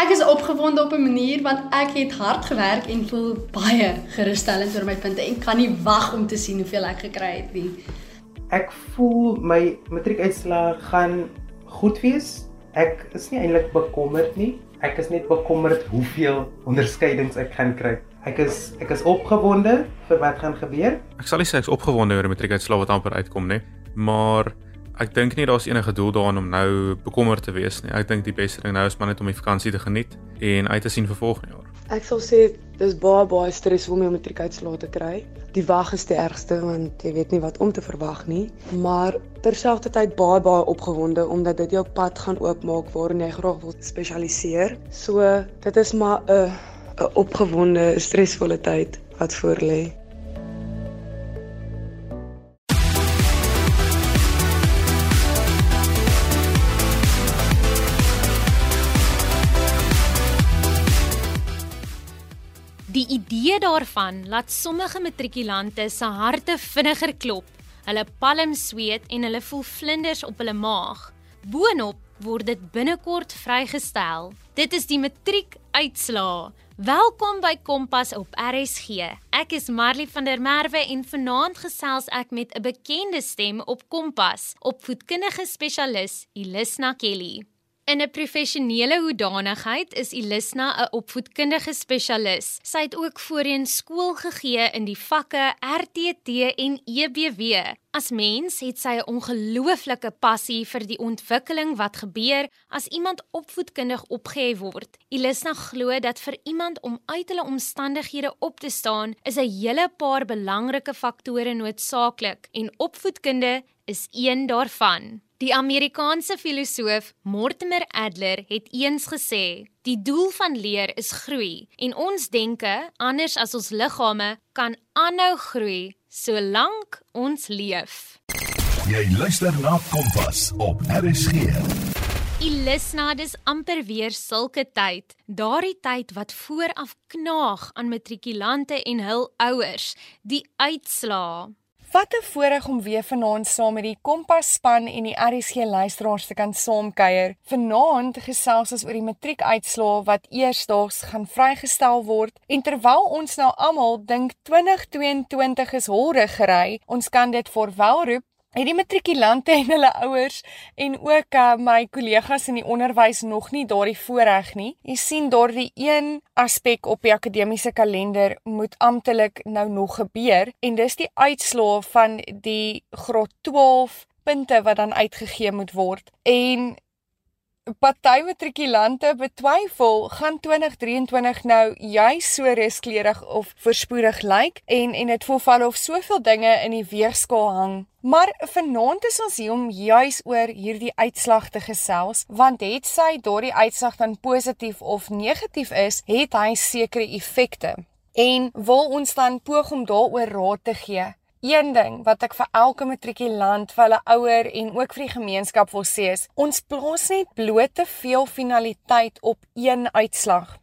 Ek is opgewonde op 'n manier want ek het hard gewerk en voel baie gerusstellend oor my punte en kan nie wag om te sien hoeveel ek gekry het nie. Ek voel my matriekuitslae gaan goed wees. Ek is nie eintlik bekommerd nie. Ek is net bekommerd hoeveel onderskeidings ek gaan kry. Ek is ek is opgewonde vir wat gaan gebeur. Ek sal nie sê ek's opgewonde oor die matriekuitslae wat amper uitkom nie, maar ek dink nie daar's enige doel daarin om nou bekommerd te wees nie. Ek dink die beste ding nou is maar net om die vakansie te geniet en uit te sien vir volgende jaar. Ek sal sê dis baie baie stresvol om jou matriekuitslae te kry. Die wag is die ergste want jy weet nie wat om te verwag nie, maar terselfdertyd baie baie opgewonde omdat dit jou pad gaan oopmaak waarin jy graag wil spesialiseer. So dit is maar 'n 'n opgewonde, stresvolle tyd wat voor lê. Idee daarvan laat sommige matrikulante se harte vinniger klop. Hulle palm sweet en hulle voel vlinders op hulle maag. Boonop word dit binnekort vrygestel. Dit is die matriekuitslaa. Welkom by Kompas op RSG. Ek is Marley van der Merwe en vanaand gesels ek met 'n bekende stem op Kompas, opvoedkundige spesialis Ilisna Kelly. In 'n professionele hoedanigheid is Ilisna 'n opvoedkundige spesialis. Sy het ook voorheen skool gegee in die vakke RTT en EBW. As mens het sy 'n ongelooflike passie vir die ontwikkeling wat gebeur as iemand opvoedkundig opgehef word. Ilisna glo dat vir iemand om uit hulle omstandighede op te staan, is 'n hele paar belangrike faktore noodsaaklik en opvoedkunde is een daarvan. Die Amerikaanse filosoof Mortimer Adler het eens gesê: "Die doel van leer is groei en ons denke, anders as ons liggame, kan aanhou groei solank ons leef." Jy luister na Kompas op RSG. Ilisna, dis amper weer sulke tyd. Daardie tyd wat vooraf knaag aan matrikulante en hul ouers, die uitslaa. Wat 'n voorreg om weer vanaand saam met die Kompas span en die RSG luisteraars te kan saamkuier. Vanaand gesels ons oor die matriekuitslae wat eersdaags gaan vrygestel word en terwyl ons nou almal dink 2022 is holre gery, ons kan dit verwelroep het die matrikulante en hulle ouers en ook uh, my kollegas in die onderwys nog nie daardie voorreg nie. Jy sien daardie een aspek op die akademiese kalender moet amptelik nou nog gebeur en dis die uitslae van die graad 12 punte wat dan uitgegee moet word. En party matrikulante betwyfel gaan 2023 nou juis so ruskleurig of voorspoedig lyk en en dit voel val of soveel dinge in die weegskaal hang. Maar vanaand is ons hier om juis oor hierdie uitslag te gesels want het sy daardie uitslag dan positief of negatief is, het hy sekere effekte. En wil ons dan poog om daaroor raad te gee. Een ding wat ek vir elke matrikulant, vir hulle ouer en ook vir die gemeenskap wil sê is, ons plaas net bloot te veel finaliteit op een uitslag.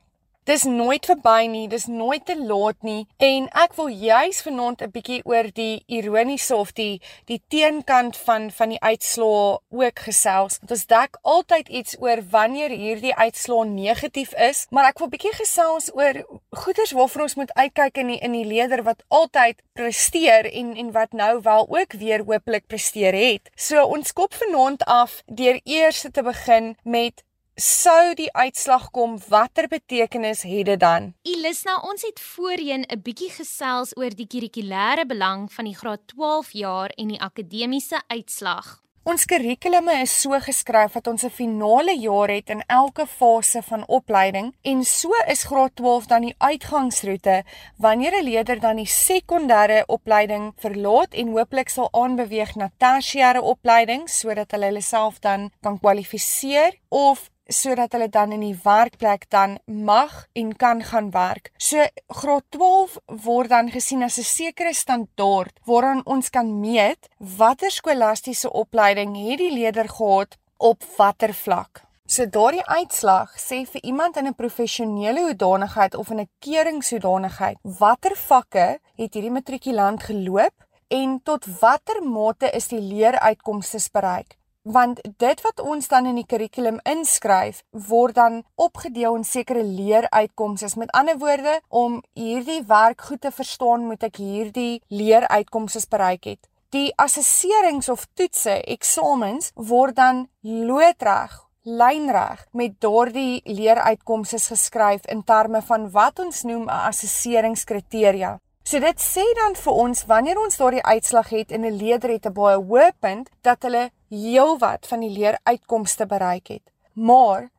Dis nooit verby nie, dis nooit te laat nie en ek wil juis vanaand 'n bietjie oor die ironiese of die die teenkant van van die uitslaa ook gesels. Want ons dek altyd iets oor wanneer hierdie uitslaa negatief is, maar ek wil bietjie gesels oor goeders waarvoor ons moet uitkyk in die in die leerder wat altyd presteer en en wat nou wel ook weer hopelik presteer het. So ons kop vanaand af deur eers te begin met sou die uitslag kom, watter betekenis het dit dan? Ilisna, ons het voorheen 'n bietjie gesels oor die kurrikulêre belang van die graad 12 jaar en die akademiese uitslag. Ons kurrikulume is so geskryf dat ons 'n finale jaar het in elke fase van opleiding en so is graad 12 dan die uitgangsroete wanneer 'n leerder dan die sekondêre opleiding verlaat en hooplik sal aanbeweeg na tersiêre opleiding sodat hulle hulle self dan kan kwalifiseer of sodat hulle dan in die werkplek dan mag en kan gaan werk. So graad 12 word dan gesien as 'n sekere standaard waaraan ons kan meet watter skolastiese opleiding het die leerder gehad op watter vlak. So daardie uitslag sê vir iemand in 'n professionele hoedanigheid of in 'n keringshoedanigheid watter vakke het hierdie matrikulant geloop en tot watter mate is die leeruitkomste bereik want dit wat ons dan in die kurrikulum inskryf word dan opgedeel in sekere leeruitkomste. Met ander woorde, om hierdie werk goed te verstaan, moet ek hierdie leeruitkomste bereik het. Die assesserings of toetse, eksamens word dan loodreg lynreg met daardie leeruitkomste geskryf in terme van wat ons noem 'n assesseringskriteria. So dit sê dan vir ons wanneer ons daardie uitslag het en 'n leerder het 'n baie hoë punt dat hulle heelwat van die leeruitkomste bereik het. Maar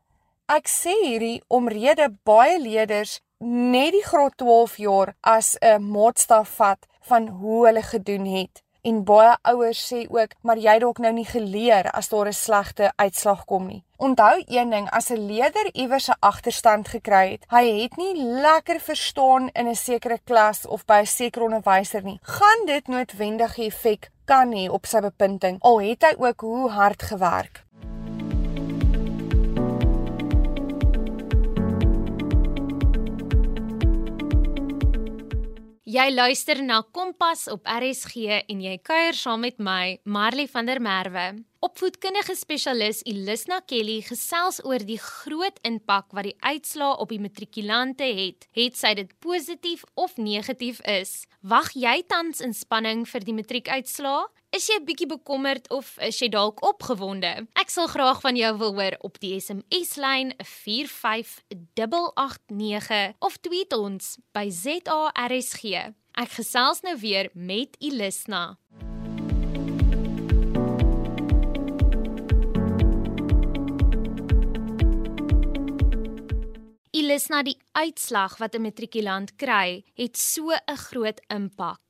ek sê hierdie omrede baie leerders net die graad 12 jaar as 'n maatstaf vat van hoe hulle gedoen het. En baie ouers sê ook, maar jy dalk nou nie geleer as daar 'n slegte uitslag kom nie. Onthou een ding, as 'n leerder iewers 'n agterstand gekry het, hy het nie lekker verstaan in 'n sekere klas of by 'n sekere onderwyser nie, gaan dit noodwendig effek kan hê op sy bepunting al het hy ook hoe hard gewerk. Jy luister na Kompas op RSG en jy kuier saam met my, Marley van der Merwe. Opvoedkundige spesialis Elisna Kelly gesels oor die groot impak wat die uitslae op die matrikulante het, het sy dit positief of negatief is. Wag jy tans in spanning vir die matriekuitslae? Is jy bietjie bekommerd of is jy dalk opgewonde? Ek sal graag van jou wil hoor op die SMS lyn 45889 of tweet ons by ZARSG. Ek gesels nou weer met Elisna. Ilis na die uitslag wat 'n matrikulant kry, het so 'n groot impak.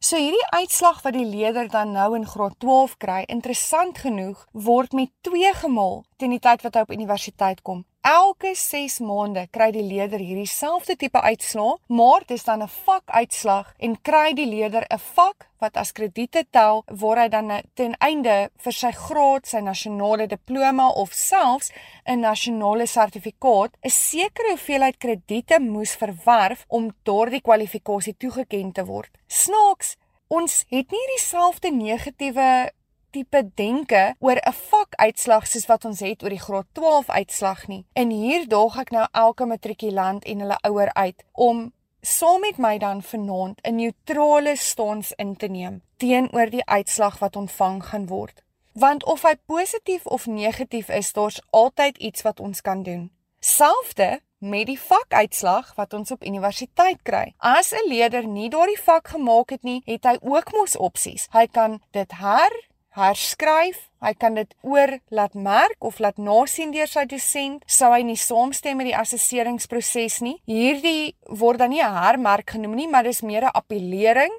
So hierdie uitslag wat die leerder dan nou in graad 12 kry, interessant genoeg, word met 2 gemaal teen die tyd wat hy op universiteit kom. Elke 6 maande kry die leerder hierdie selfde tipe uitslaa, maar dit is dan 'n vakuitslag en kry die leerder 'n vak wat as krediete tel waar hy dan ten einde vir sy graad, sy nasionale diploma of selfs 'n nasionale sertifikaat 'n sekere hoeveelheid krediete moes verwerf om daardie kwalifikasie toegeken te word. Snaaks, ons het nie dieselfde negatiewe tipe denke oor 'n vakuitslag soos wat ons het oor die graad 12 uitslag nie. En hier daag ek nou elke matrikulant en hulle ouer uit om saam met my dan vanaand 'n neutrale stans in te neem teenoor die uitslag wat ontvang gaan word. Want of hy positief of negatief is, daar's altyd iets wat ons kan doen. Selfde met die vakuitslag wat ons op universiteit kry. As 'n leerder nie daardie vak gemaak het nie, het hy ook mos opsies. Hy kan dit her herskryf. Hy kan dit oor laat merk of laat nasien deur sy dosent. Sou hy nie saamstem met die assesseringsproses nie. Hierdie word dan nie 'n hermerk genoem nie, maar dis meer 'n appellering.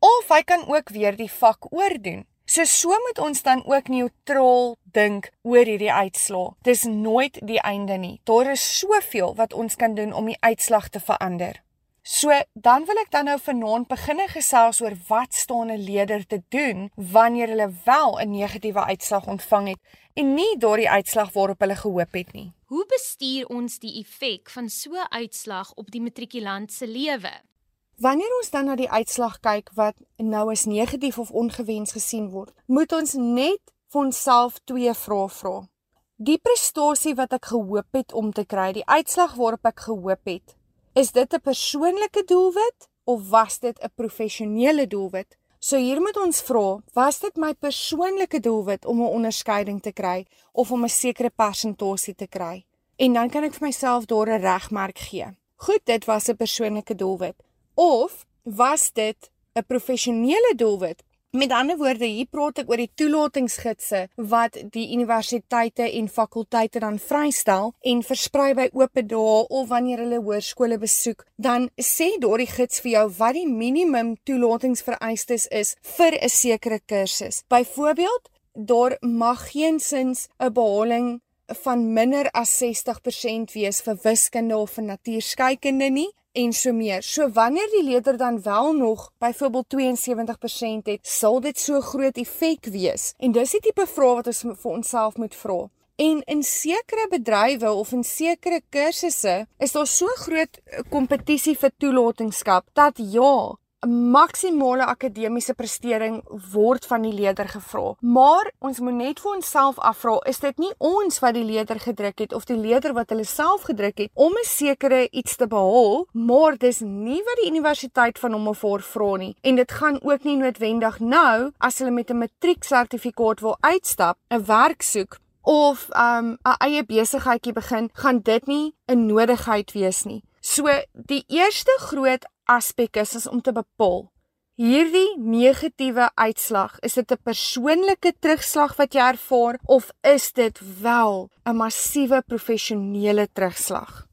Of hy kan ook weer die vak oordoen. So so moet ons dan ook neutraal dink oor hierdie uitslaa. Dis nooit die einde nie. Daar is soveel wat ons kan doen om die uitslag te verander. So dan wil ek dan nou vanaand beginne gesels oor wat staan 'n leier te doen wanneer hulle wel 'n negatiewe uitslag ontvang het en nie daardie uitslag waarop hulle gehoop het nie. Hoe bestuur ons die effek van so 'n uitslag op die matrikulant se lewe? Wanneer ons dan na die uitslag kyk wat nou as negatief of ongewens gesien word, moet ons net vir onsself twee vrae vra. Die prestasie wat ek gehoop het om te kry, die uitslag waarop ek gehoop het, Is dit 'n persoonlike doelwit of was dit 'n professionele doelwit? So hier moet ons vra, was dit my persoonlike doelwit om 'n onderskeiding te kry of om 'n sekere persentasie te kry? En dan kan ek vir myself daar 'n regmerk gee. Goed, dit was 'n persoonlike doelwit. Of was dit 'n professionele doelwit Met ander woorde, hier praat ek oor die toelatingsgidse wat die universiteite en fakulteite dan vrystel en versprei by oop dae of wanneer hulle hoërskole besoek, dan sê daardie gids vir jou wat die minimum toelatingsvereistes is vir 'n sekere kursus. Byvoorbeeld, daar mag geensins 'n behaling van minder as 60% wees vir wiskunde of vir natuurskeikunde nie en so meer. So wanneer die leerder dan wel nog byvoorbeeld 72% het, sal dit so groot effek wees. En dis die tipe vrae wat ons vir onsself moet vra. En in sekere bedrywe of in sekere kursusse is daar so groot kompetisie vir toelatingskap dat ja, maksimale akademiese prestering word van die leerder gevra. Maar ons moet net vir onsself afvra, is dit nie ons wat die leerder gedruk het of die leerder wat hulle self gedruk het om 'n sekere iets te behaal, maar dis nie wat die universiteit van hom of haar vra nie. En dit gaan ook nie noodwendig nou as hulle met 'n matrieksertifikaat wil uitstap, 'n werk soek of um 'n eie besigheidjie begin, gaan dit nie 'n nodigheid wees nie. So die eerste groot aspek is, is om te bepaal hierdie negatiewe uitslag, is dit 'n persoonlike terugslag wat jy ervaar of is dit wel 'n massiewe professionele terugslag?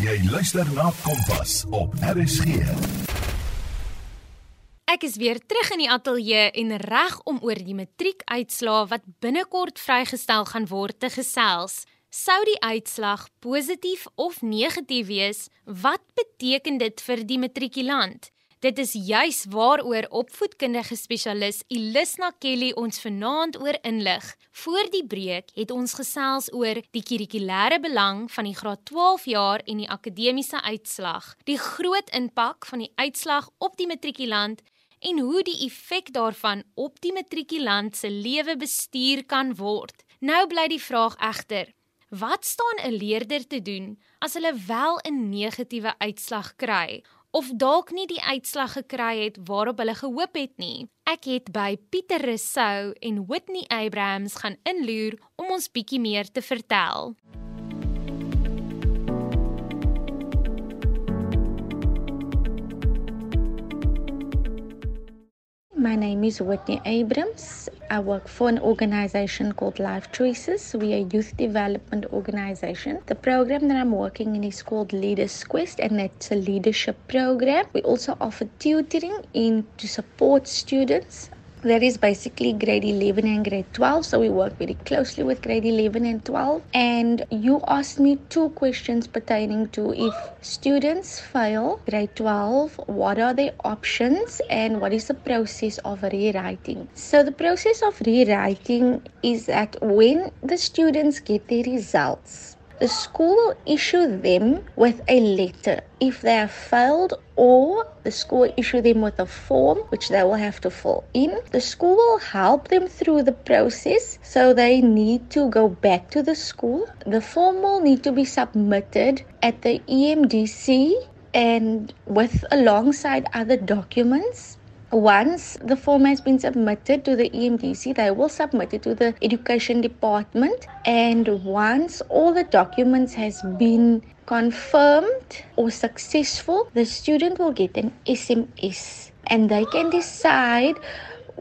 Jy luister na Kompas op RSG. Ek is weer terug in die ateljee en reg om oor die matriekuitslae wat binnekort vrygestel gaan word te gesels. Sou die uitslag positief of negatief wees, wat beteken dit vir die matrikulant? Dit is juis waaroor opvoedkundige spesialis Elisna Kelly ons vanaand oor inlig. Voor die breek het ons gesels oor die kurrikulêre belang van die graad 12 jaar en die akademiese uitslag, die groot impak van die uitslag op die matrikulant en hoe die effek daarvan op die matrikulant se lewe bestuur kan word. Nou bly die vraag egter, wat staan 'n leerder te doen as hulle wel 'n negatiewe uitslag kry? of dalk nie die uitslag gekry het waarop hulle gehoop het nie. Ek het by Pieter Rousseau en Whitney Abrahams gaan inloer om ons bietjie meer te vertel. My name is Whitney Abrams. I work for an organization called Life Choices. We are a youth development organization. The program that I'm working in is called Leaders Quest, and it's a leadership program. We also offer tutoring in to support students that is basically grade 11 and grade 12 so we work very closely with grade 11 and 12 and you asked me two questions pertaining to if students fail grade 12 what are the options and what is the process of rewriting? So the process of rewriting is that when the students get their results the school will issue them with a letter if they have failed or the school will issue them with a form which they will have to fill in. The school will help them through the process so they need to go back to the school. The form will need to be submitted at the EMDC and with alongside other documents once the form has been submitted to the EMDC, they will submit it to the education department. And once all the documents has been confirmed or successful, the student will get an SMS and they can decide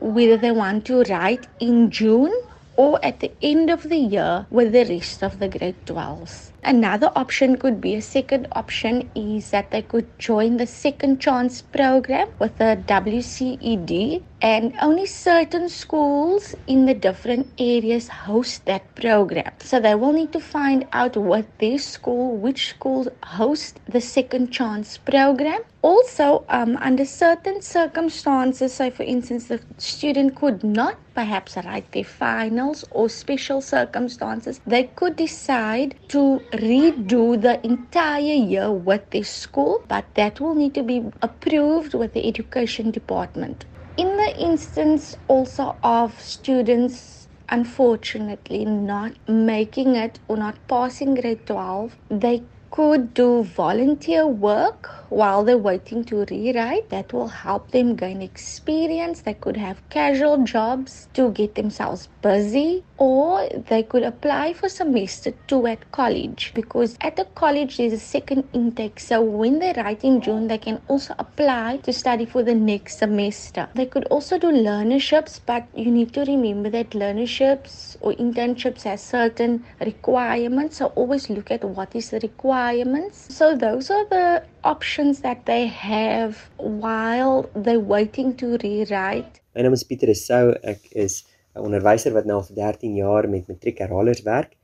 whether they want to write in June or at the end of the year with the rest of the grade 12s. Another option could be a second option is that they could join the second chance program with the WCED and only certain schools in the different areas host that program. So they will need to find out what their school, which schools host the second chance program. Also, um, under certain circumstances, so for instance, the student could not perhaps write their finals or special circumstances, they could decide to redo the entire year with their school, but that will need to be approved with the education department. In the instance also of students unfortunately not making it or not passing grade 12, they could do volunteer work while they're waiting to rewrite. That will help them gain experience. They could have casual jobs to get themselves busy, or they could apply for semester two at college because at the college there's a second intake. So when they write in June, they can also apply to study for the next semester. They could also do learnerships, but you need to remember that learnerships or internships has certain requirements. So always look at what is the requirements. So those are the options that they have while they're waiting to rewrite. My naam is Pieter Esou. Ek is 'n onderwyser wat nou al vir 13 jaar met matriekherhalers werk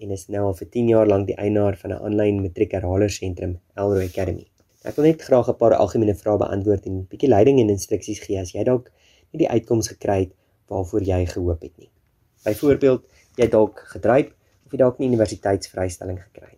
en is nou al vir 10 jaar lank die eienaar van 'n aanlyn matriekheralersentrum, Elroy Academy. Ek wil net graag 'n paar algemene vrae beantwoord en 'n bietjie leiding en instruksies gee as jy dalk nie die uitkoms gekry het waarvoor jy gehoop het nie. Byvoorbeeld, jy dalk gedryf of jy dalk nie universiteitsvrystelling gekry nie.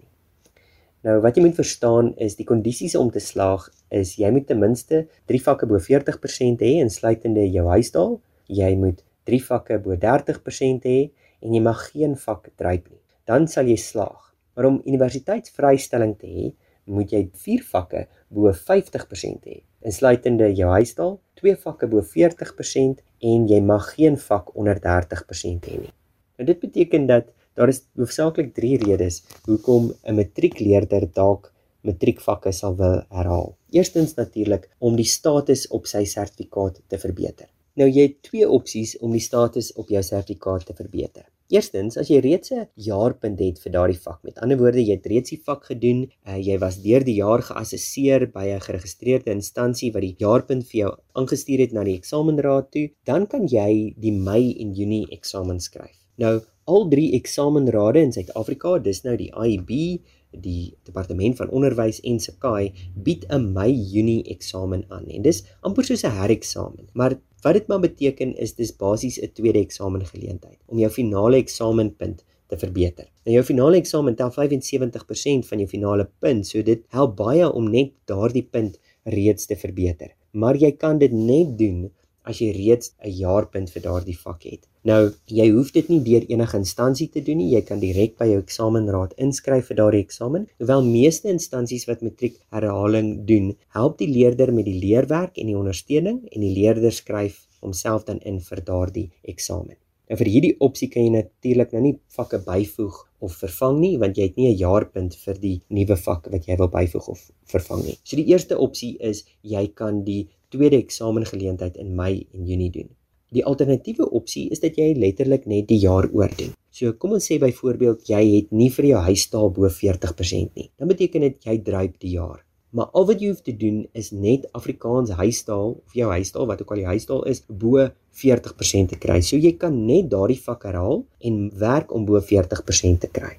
Nou wat jy moet verstaan is die kondisies om te slaag is jy moet ten minste 3 vakke bo 40% hê insluitende jou huistaal, jy moet 3 vakke bo 30% hê en jy mag geen vak dryp nie. Dan sal jy slaag. Maar om universiteitsvrystelling te hê, moet jy 4 vakke bo 50% hê insluitende jou huistaal, 2 vakke bo 40% en jy mag geen vak onder 30% hê nie. Nou dit beteken dat Daar is hoofsaaklik 3 redes hoekom 'n matriekleerder dalk matriekvakke sal wil herhaal. Eerstens natuurlik om die status op sy sertifikaat te verbeter. Nou jy het twee opsies om die status op jou sertifikaat te verbeter. Eerstens, as jy reeds 'n jaarpunt het vir daardie vak, met ander woorde jy het reeds die vak gedoen, uh, jy was deur die jaar geassesseer by 'n geregistreerde instansie wat die jaarpunt vir jou aangestuur het na die eksamenraad toe, dan kan jy die Mei en Junie eksamen skryf. Nou al drie eksamenrade in Suid-Afrika, dis nou die IB, die Departement van Onderwys en Sakai, bied 'n Mei-Junie eksamen aan en dis amper soos 'n hereksamen. Maar wat dit maar beteken is dis basies 'n tweede eksamen geleentheid om jou finale eksamenpunt te verbeter. Nou jou finale eksamen tel 75% van jou finale punt, so dit help baie om net daardie punt reeds te verbeter. Maar jy kan dit net doen as jy reeds 'n jaarpunt vir daardie vak het. Nou, jy hoef dit nie deur enige instansie te doen nie. Jy kan direk by jou eksamenraad inskryf vir daardie eksamen. Hoewel meeste instansies wat matriek herhaling doen, help die leerder met die leerwerk en die ondersteuning en die leerder skryf homself dan in vir daardie eksamen. Nou vir hierdie opsie kan jy natuurlik nou nie vakke byvoeg of vervang nie want jy het nie 'n jaarpunt vir die nuwe vak wat jy wil byvoeg of vervang nie. So die eerste opsie is jy kan die tweede eksamengeleentheid in Mei en Junie doen. Die alternatiewe opsie is dat jy letterlik net die jaar oordoen. So kom ons sê byvoorbeeld jy het nie vir jou huistaal bo 40% nie. Dan beteken dit jy dryp die jaar. Maar al wat jy hoef te doen is net Afrikaans huistaal of jou huistaal wat ook al die huistaal is bo 40% te kry. So jy kan net daardie vak herhaal en werk om bo 40% te kry.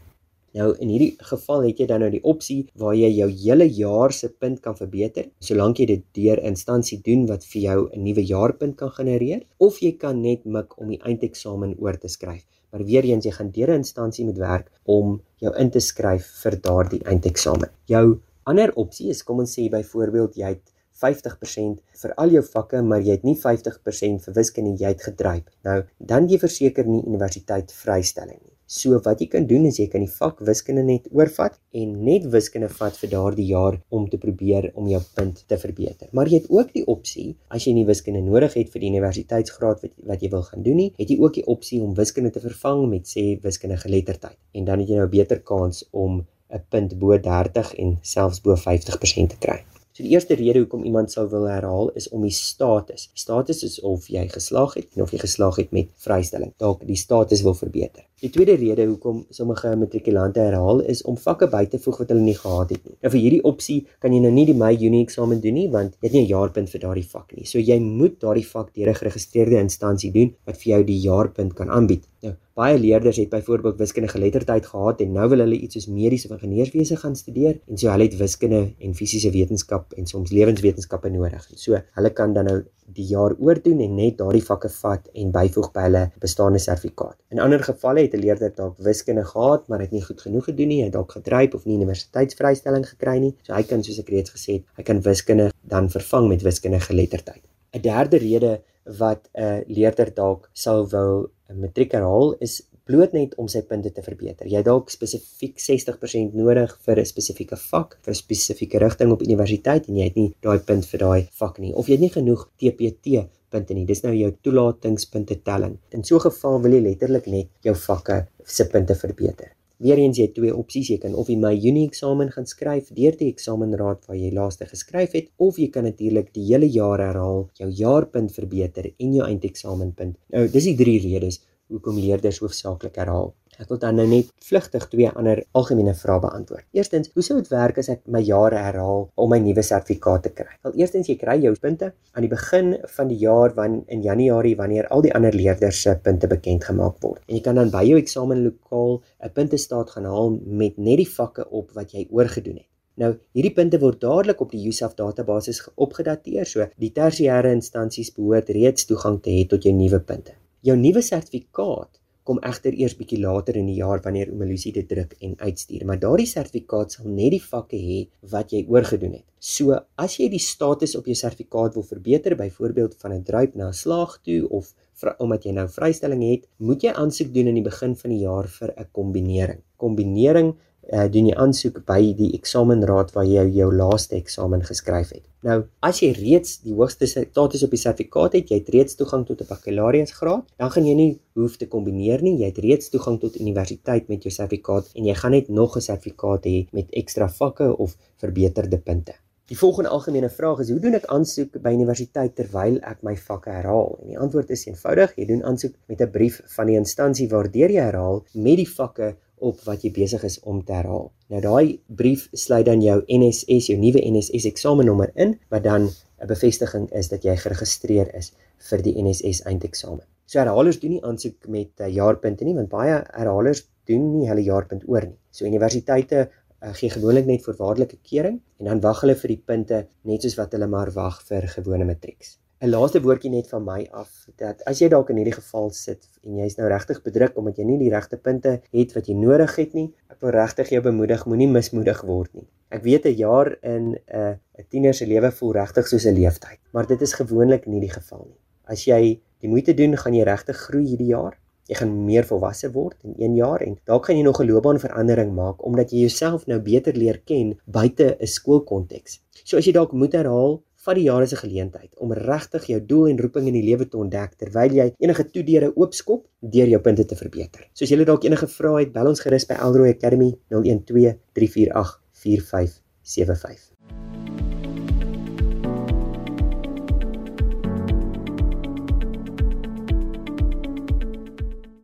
Nou in hierdie geval het jy dan nou die opsie waar jy jou hele jaar se punt kan verbeter, solank jy dit deur instansie doen wat vir jou 'n nuwe jaarpunt kan genereer, of jy kan net mik om die eindeksamen oor te skryf. Maar weer eens jy gaan deur 'n instansie moet werk om jou in te skryf vir daardie eindeksamen. Jou ander opsie is kom ons sê byvoorbeeld jy het 50% vir al jou vakke, maar jy het nie 50% vir wiskunde jy het gedryf. Nou, dan jy verseker nie universiteit vrystelling nie. So wat jy kan doen is jy kan die vak wiskunde net oorvat en net wiskunde vat vir daardie jaar om te probeer om jou punt te verbeter. Maar jy het ook die opsie as jy nie wiskunde nodig het vir die universiteitsgraad wat wat jy wil gaan doen nie, het jy ook die opsie om wiskunde te vervang met sê wiskunde geletterdheid. En dan het jy nou 'n beter kans om 'n punt bo 30 en selfs bo 50% te kry. So die eerste rede hoekom iemand sou wil herhaal is om die status. Die status is of jy geslaag het en of jy geslaag het met vrystelling. Dalk die status wil verbeter. Die tweede rede hoekom sommige matrikulante herhaal is om vakke by te voeg wat hulle nie gehad het nie. Nou vir hierdie opsie kan jy nou nie die Mei-Junie eksamen doen nie want jy het nie 'n jaarpunt vir daardie vak nie. So jy moet daardie vak deur 'n geregistreerde instansie doen wat vir jou die jaarpunt kan aanbied. Nou Baie leerders het byvoorbeeld wiskunde geletterdheid gehad en nou wil hulle iets soos mediese of ingenieurswese gaan studeer en so hulle het wiskunde en fisiese wetenskap en soms lewenswetenskappe nodig. So hulle kan dan nou die jaar oordoen en net daardie vakke vat en byvoeg by hulle bestaande sertifikaat. In ander gevalle het 'n leerder dalk wiskunde gehad, maar het nie goed genoeg gedoen nie, het dalk gedryf of nie universiteitsvrystelling gekry nie. So hy kan soos ek reeds gesê het, hy kan wiskunde dan vervang met wiskunde geletterdheid. 'n Derde rede wat 'n leerder dalk sou wou 'n matriek herhaal is bloot net om sy punte te verbeter. Jy dalk spesifiek 60% nodig vir 'n spesifieke vak, vir 'n spesifieke rigting op universiteit en jy het nie daai punt vir daai vak nie of jy het nie genoeg TPT punte nie. Dis nou jou toelatingspunte telling. In so 'n geval wil jy letterlik net jou vakke se punte verbeter. Weereens jy twee opsies, jy kan of die Mei Junie eksamen gaan skryf deur die eksamenraad waar jy laaste geskryf het of jy kan natuurlik die hele jaar herhaal, jou jaarpunt verbeter en jou eindeksamenpunt. Nou, dis die drie redes hoekom leerders hoofsaaklik herhaal. Ek wil dan nou net vlugtig twee ander algemene vrae beantwoord. Eerstens, hoe sou dit werk as ek my jare herhaal om my nuwe sertifikaat te kry? Wel, eerstens jy kry jou punte aan die begin van die jaar wanneer in Januarie wanneer al die ander leerders se punte bekend gemaak word. En jy kan dan by jou eksamenlokaal 'n puntestaat gaan haal met net die vakke op wat jy oorgedoen het. Nou, hierdie punte word dadelik op die USAF database opgedateer, so die tersiêre instansies behoort reeds toegang te hê tot jou nuwe punte. Jou nuwe sertifikaat kom egter eers bietjie later in die jaar wanneer Omelusi dit druk en uitstuur. Maar daardie sertifikaat sal net die vakke hê wat jy oorgedoen het. So as jy die status op jou sertifikaat wil verbeter, byvoorbeeld van 'n druip na 'n slaag toe of omdat jy nou vrystelling het, moet jy aansoek doen in die begin van die jaar vir 'n kombinering. Kombinering uh, doen jy aansoek by die eksamenraad waar jy jou laaste eksamen geskryf het. Nou, as jy reeds die hoogste status op die sertifikaat het, jy het reeds toegang tot 'n bakkalaureusgraad, dan gaan jy nie hoef te kombineer nie. Jy het reeds toegang tot universiteit met jou sertifikaat en jy gaan net nog 'n sertifikaat hê met ekstra vakke of verbeterde punte. Die volgende algemene vraag is: Hoe doen ek aansoek by universiteit terwyl ek my vakke herhaal? En die antwoord is eenvoudig: Jy doen aansoek met 'n brief van die instansie waardeur jy herhaal met die vakke op wat jy besig is om te herhaal. Nou daai brief sluit dan jou NSS, jou nuwe NSS eksamennommer in, wat dan 'n bevestiging is dat jy geregistreer is vir die NSS eindeksamen. So herhalers doen nie aansoek met uh, jaarpunte nie, want baie herhalers doen nie hulle jaarpunt oor nie. So universiteite uh, gee gewoonlik net voorwaardelike keuring en dan wag hulle vir die punte net soos wat hulle maar wag vir gewone matrieks. 'n laaste woordjie net van my af dat as jy dalk in hierdie geval sit en jy's nou regtig bedruk omdat jy nie die regte punte het wat jy nodig het nie, ek wil regtig jou bemoedig, moenie mismoedig word nie. Ek weet 'n jaar in 'n uh, 'n tiener se lewe voel regtig soos 'n leeftyd, maar dit is gewoonlik nie die geval nie. As jy die moeite doen, gaan jy regtig groei hierdie jaar. Jy gaan meer volwasse word in 1 jaar en dalk gaan jy nog 'n loopbaanverandering maak omdat jy jouself nou beter leer ken buite 'n skoolkonteks. So as jy dalk moet herhaal, vat die jare se geleentheid om regtig jou doel en roeping in die lewe te ontdek terwyl jy enige toedeure oopskop deur jou punte te verbeter. Soos jy dalk enige vrae het, bel ons gerus by Elroy Academy 012 348 4575.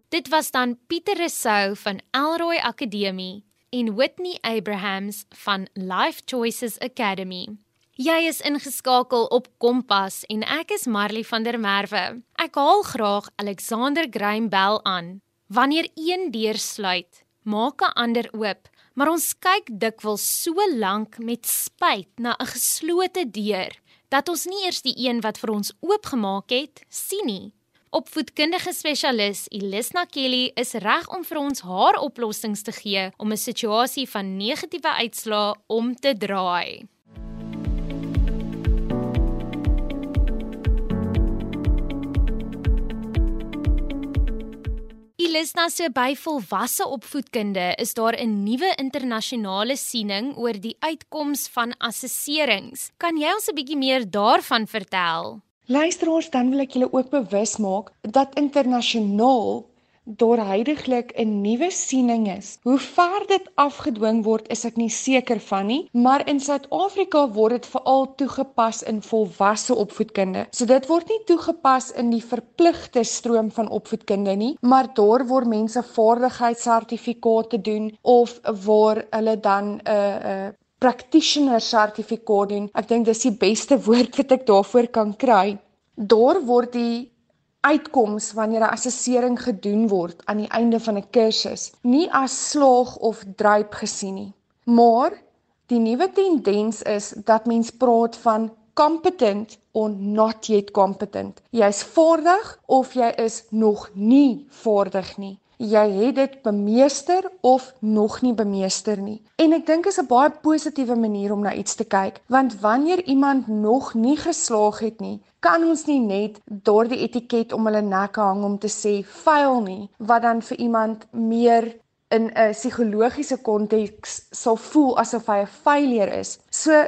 Dit was dan Pieter Rousseau van Elroy Akademie en Whitney Abrahams van Life Choices Academy. Jy is ingeskakel op Kompas en ek is Marley van der Merwe. Ek haal graag Alexander Graham Bell aan. Wanneer een deur sluit, maak 'n ander oop, maar ons kyk dikwels so lank met spyt na 'n geslote deur dat ons nie eers die een wat vir ons oopgemaak het, sien nie. Opvoedkundige spesialis Elisna Kelly is reg om vir ons haar oplossings te gee om 'n situasie van negatiewe uitslae om te draai. Ilisna so by volwasse opvoedkunde is daar 'n nuwe internasionale siening oor die uitkoms van assesserings. Kan jy ons 'n bietjie meer daarvan vertel? Luisteraars, dan wil ek julle ook bewus maak dat internasionaal daar heidaglik 'n nuwe siening is. Hoe ver dit afgedwing word, is ek nie seker van nie, maar in Suid-Afrika word dit veral toegepas in volwasse opvoedkunde. So dit word nie toegepas in die verpligte stroom van opvoedkunde nie, maar daar word mense vaardigheidssertifikate doen of waar hulle dan 'n uh, uh, practitioner sertifikaat doen. Ek dink dis die beste woord wat ek daarvoor kan kry. Daar word die uitkoms wanneer 'n assessering gedoen word aan die einde van 'n kursus nie as slaag of druip gesien nie. Maar die nuwe tendens is dat mens praat van competent or not yet competent. Jy's vaardig of jy is nog nie vaardig nie jy het dit bemeester of nog nie bemeester nie. En ek dink is 'n baie positiewe manier om na iets te kyk, want wanneer iemand nog nie geslaag het nie, kan ons nie net daardie etiket om hulle nek hang om te sê fail nie, wat dan vir iemand meer in 'n psigologiese konteks sal voel asof hy 'n failure is. So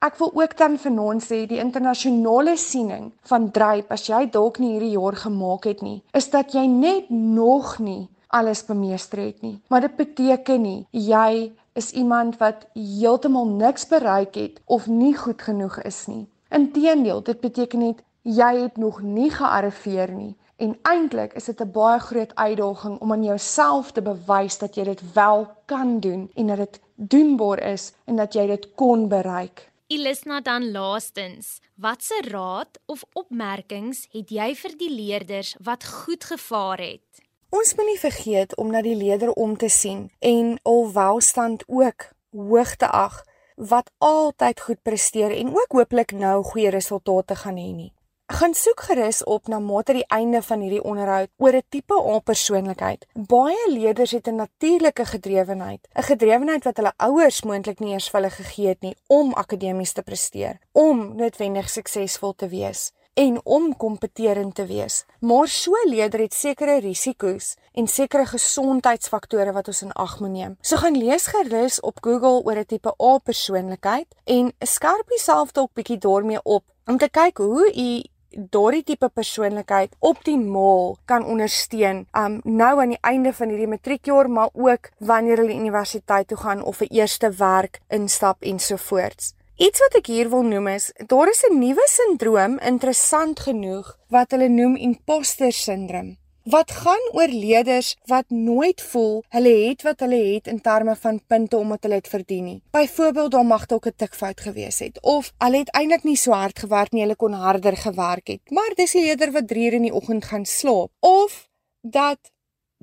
Ek wil ook dan vanaand sê die internasionale siening van dryp as jy dalk nie hierdie jaar gemaak het nie, is dat jy net nog nie alles bemeester het nie. Maar dit beteken nie jy is iemand wat heeltemal niks bereik het of nie goed genoeg is nie. Inteendeel, dit beteken net jy het nog nie gearriveer nie. En eintlik is dit 'n baie groot uitdaging om aan jouself te bewys dat jy dit wel kan doen en dat dit doenbaar is en dat jy dit kon bereik. Ilisna dan laastens, watse raad of opmerkings het jy vir die leerders wat goed gevaar het? Ons moet nie vergeet om na die leerder om te sien en al welstand ook hoog te ag wat altyd goed presteer en ook hooplik nou goeie resultate gaan hê nie. Gaan soek gerus op na mate die einde van hierdie onderhoud oor 'n tipe A persoonlikheid. Baie leerders het 'n natuurlike gedrewenheid, 'n gedrewenheid wat hulle ouers moontlik nie eers vir hulle gegee het nie om akademies te presteer, om noodwendig suksesvol te wees en om kompeterend te wees. Maar so leerder het sekere risiko's en sekere gesondheidsfaktore wat ons in ag moet neem. So gaan lees gerus op Google oor 'n tipe A persoonlikheid en skerp jouself dalk bietjie daarmee op om te kyk hoe u daardie tipe persoonlikheid optimaal kan ondersteun um nou aan die einde van hierdie matriekjaar maar ook wanneer hulle universiteit toe gaan of 'n eerste werk instap ensovoorts. Iets wat ek hier wil noem is, daar is 'n nuwe sindroom interessant genoeg wat hulle noem imposter syndroom. Wat gaan oor leerders wat nooit voel hulle het wat hulle het in terme van punte omdat hulle dit verdien nie. Byvoorbeeld, daar mag dalk 'n tikfout gewees het of hulle het eintlik nie so hard gewerk nie, hulle kon harder gewerk het. Maar dis 'n leerder wat 3 uur in die oggend gaan slaap of dat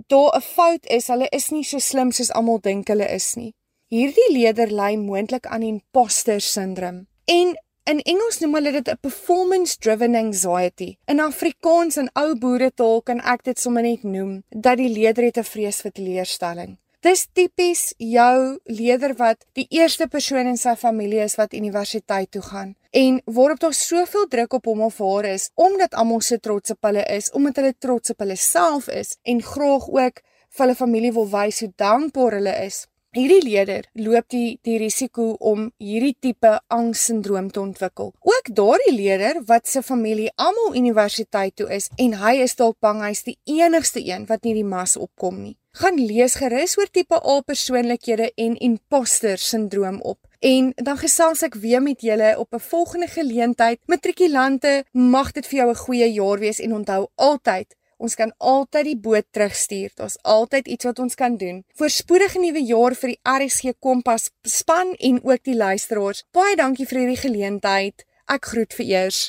daar 'n fout is, hulle is nie so slim soos almal dink hulle is nie. Hierdie leerder ly moontlik aan imposter syndroom. En in Engels noem hulle dit 'n performance driven anxiety. In Afrikaans en ou boeretaal kan ek dit sommer net noem dat die leerder het 'n vrees vir teleurstelling. Dis tipies jou leerder wat die eerste persoon in sy familie is wat universiteit toe gaan en waarop daar soveel druk op hom of haar is omdat almal so trots op hulle is, omdat hulle trots op hulle self is en graag ook vir hulle familie wil wys hoe dankbaar hulle is. Hierdie leier loop die die risiko om hierdie tipe angssindroom te ontwikkel. Ook daardie leier wat se familie almal universiteit toe is en hy is dalk bang hy's die enigste een wat nie die mas opkom nie. Gaan lees gerus oor tipe A persoonlikhede en imposter sindroom op. En dan gesels ek weer met julle op 'n volgende geleentheid. Matrikulante, mag dit vir jou 'n goeie jaar wees en onthou altyd Ons kan altyd die boot terugstuur. Daar's altyd iets wat ons kan doen. Voorspoedige nuwe jaar vir die RSG Kompas span en ook die luisteraars. Baie dankie vir hierdie geleentheid. Ek groet vir eers.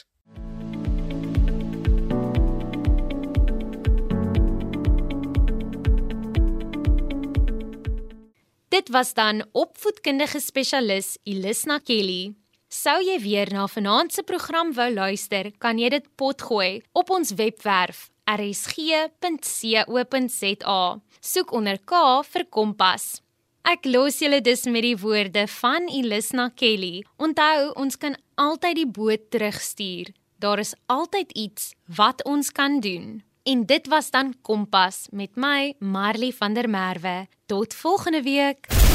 Dit was dan opvoedkundige spesialis Ilisna Kelly. Sou jy weer na vanaand se program wou luister, kan jy dit potgooi op ons webwerf rsg.co.za. Soek onder K vir Kompas. Ek los julle dus met die woorde van Ilisna Kelly. Onthou, ons kan altyd die boot terugstuur. Daar is altyd iets wat ons kan doen. En dit was dan Kompas met my Marley van der Merwe. Tot volgende week.